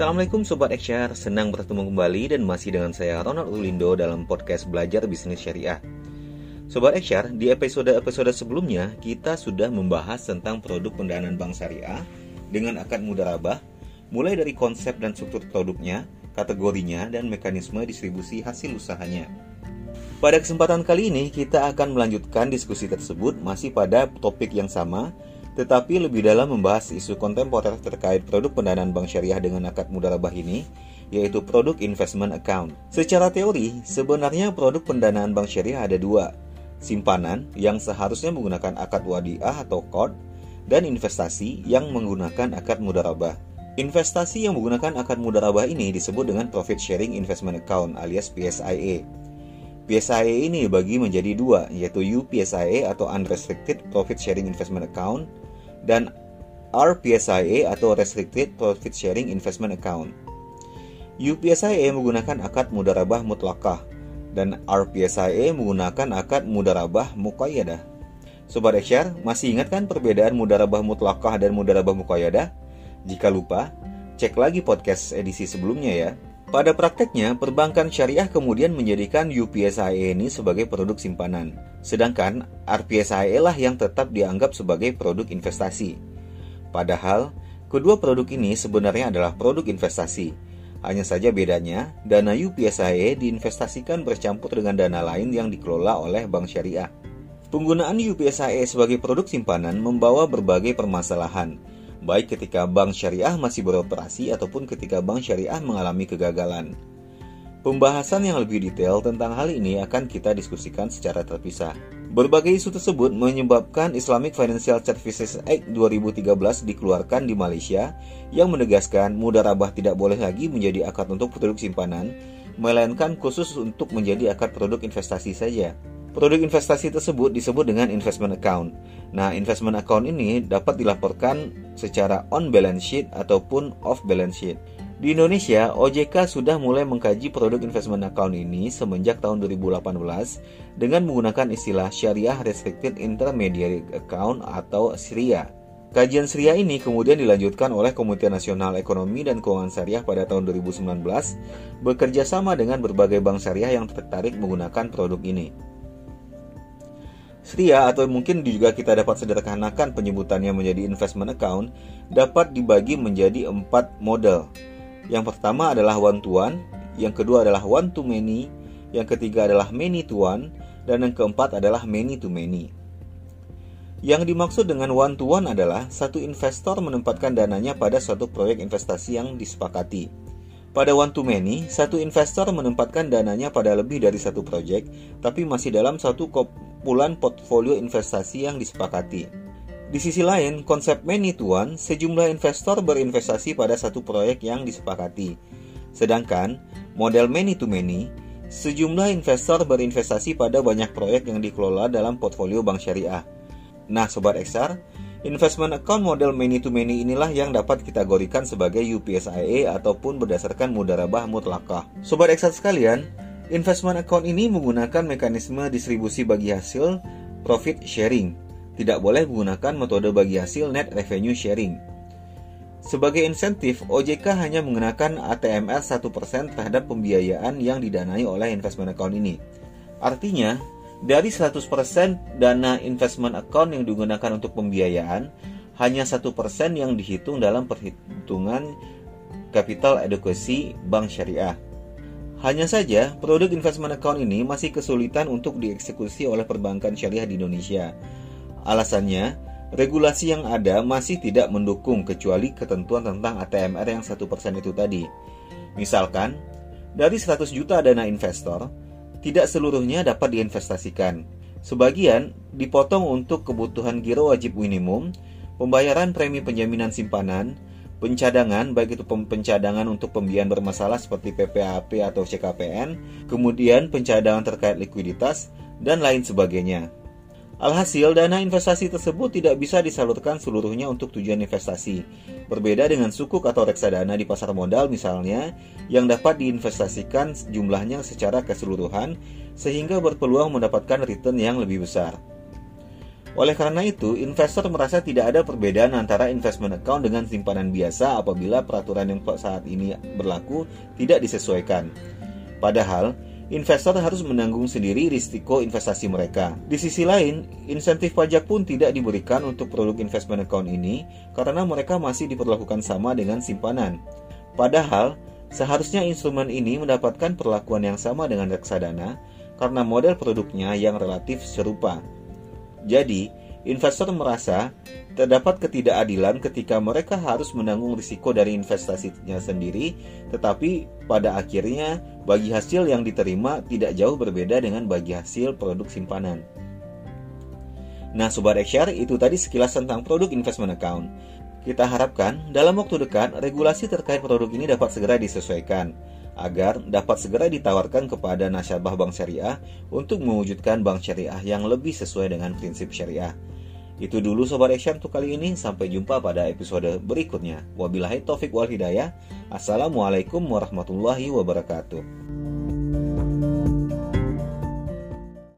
Assalamualaikum Sobat XR, senang bertemu kembali dan masih dengan saya Ronald Ulindo dalam podcast Belajar Bisnis Syariah. Sobat XR, di episode-episode sebelumnya kita sudah membahas tentang produk pendanaan bank syariah dengan akad mudharabah, mulai dari konsep dan struktur produknya, kategorinya, dan mekanisme distribusi hasil usahanya. Pada kesempatan kali ini kita akan melanjutkan diskusi tersebut masih pada topik yang sama, tetapi lebih dalam membahas isu kontemporer terkait produk pendanaan bank syariah dengan akad mudharabah ini, yaitu produk investment account. Secara teori, sebenarnya produk pendanaan bank syariah ada dua, simpanan yang seharusnya menggunakan akad wadiah atau kod, dan investasi yang menggunakan akad mudharabah. Investasi yang menggunakan akad mudharabah ini disebut dengan Profit Sharing Investment Account alias PSIA. PSIA ini dibagi menjadi dua, yaitu UPSIA atau Unrestricted Profit Sharing Investment Account dan RPSIA atau Restricted Profit Sharing Investment Account. UPSIA menggunakan akad mudarabah mutlakah dan RPSIA menggunakan akad mudarabah muqayyadah. Sobat Eksyar, masih ingat kan perbedaan mudarabah mutlakah dan mudarabah muqayyadah? Jika lupa, cek lagi podcast edisi sebelumnya ya. Pada prakteknya, perbankan syariah kemudian menjadikan UPSIA ini sebagai produk simpanan, sedangkan RPSIA lah yang tetap dianggap sebagai produk investasi. Padahal, kedua produk ini sebenarnya adalah produk investasi. Hanya saja bedanya, dana UPSIA diinvestasikan bercampur dengan dana lain yang dikelola oleh bank syariah. Penggunaan UPSIA sebagai produk simpanan membawa berbagai permasalahan, baik ketika bank syariah masih beroperasi ataupun ketika bank syariah mengalami kegagalan. Pembahasan yang lebih detail tentang hal ini akan kita diskusikan secara terpisah. Berbagai isu tersebut menyebabkan Islamic Financial Services Act 2013 dikeluarkan di Malaysia yang menegaskan mudarabah tidak boleh lagi menjadi akad untuk produk simpanan, melainkan khusus untuk menjadi akad produk investasi saja. Produk investasi tersebut disebut dengan investment account. Nah, investment account ini dapat dilaporkan secara on balance sheet ataupun off balance sheet. Di Indonesia, OJK sudah mulai mengkaji produk investment account ini semenjak tahun 2018 dengan menggunakan istilah Syariah Restricted Intermediary Account atau SRIA. Kajian SRIA ini kemudian dilanjutkan oleh Komite Nasional Ekonomi dan Keuangan Syariah pada tahun 2019 bekerja sama dengan berbagai bank syariah yang tertarik menggunakan produk ini. SRIA atau mungkin juga kita dapat sederhanakan penyebutannya menjadi investment account dapat dibagi menjadi empat model. Yang pertama adalah one to one, yang kedua adalah one to many, yang ketiga adalah many to one, dan yang keempat adalah many to many. Yang dimaksud dengan one to one adalah satu investor menempatkan dananya pada suatu proyek investasi yang disepakati. Pada one to many, satu investor menempatkan dananya pada lebih dari satu proyek, tapi masih dalam satu kumpulan portfolio investasi yang disepakati. Di sisi lain, konsep many to one, sejumlah investor berinvestasi pada satu proyek yang disepakati. Sedangkan, model many to many, sejumlah investor berinvestasi pada banyak proyek yang dikelola dalam portfolio bank syariah. Nah, Sobat XR, Investment account model many to many inilah yang dapat kita kategorikan sebagai UPSIA ataupun berdasarkan mudarabah mutlakah. Sobat eksat sekalian, investment account ini menggunakan mekanisme distribusi bagi hasil profit sharing. Tidak boleh menggunakan metode bagi hasil net revenue sharing. Sebagai insentif, OJK hanya mengenakan ATMR 1% terhadap pembiayaan yang didanai oleh investment account ini. Artinya, dari 100% dana investment account yang digunakan untuk pembiayaan, hanya satu persen yang dihitung dalam perhitungan capital adequacy bank syariah. Hanya saja, produk investment account ini masih kesulitan untuk dieksekusi oleh perbankan syariah di Indonesia. Alasannya, regulasi yang ada masih tidak mendukung kecuali ketentuan tentang ATMR yang satu persen itu tadi. Misalkan, dari 100 juta dana investor, tidak seluruhnya dapat diinvestasikan. Sebagian dipotong untuk kebutuhan giro wajib minimum, pembayaran premi penjaminan simpanan, pencadangan baik itu pencadangan untuk pembiayaan bermasalah seperti PPAP atau CKPN, kemudian pencadangan terkait likuiditas dan lain sebagainya. Alhasil, dana investasi tersebut tidak bisa disalurkan seluruhnya untuk tujuan investasi. Berbeda dengan sukuk atau reksadana di pasar modal misalnya, yang dapat diinvestasikan jumlahnya secara keseluruhan, sehingga berpeluang mendapatkan return yang lebih besar. Oleh karena itu, investor merasa tidak ada perbedaan antara investment account dengan simpanan biasa apabila peraturan yang saat ini berlaku tidak disesuaikan. Padahal, investor harus menanggung sendiri risiko investasi mereka. Di sisi lain, insentif pajak pun tidak diberikan untuk produk investment account ini karena mereka masih diperlakukan sama dengan simpanan. Padahal, seharusnya instrumen ini mendapatkan perlakuan yang sama dengan reksadana karena model produknya yang relatif serupa. Jadi, investor merasa terdapat ketidakadilan ketika mereka harus menanggung risiko dari investasinya sendiri, tetapi pada akhirnya bagi hasil yang diterima tidak jauh berbeda dengan bagi hasil produk simpanan. Nah, Sobat Ekshare, itu tadi sekilas tentang produk investment account. Kita harapkan dalam waktu dekat regulasi terkait produk ini dapat segera disesuaikan agar dapat segera ditawarkan kepada nasabah bank syariah untuk mewujudkan bank syariah yang lebih sesuai dengan prinsip syariah. Itu dulu Sobat Action untuk kali ini, sampai jumpa pada episode berikutnya. Wabillahi taufik wal hidayah. Assalamualaikum warahmatullahi wabarakatuh.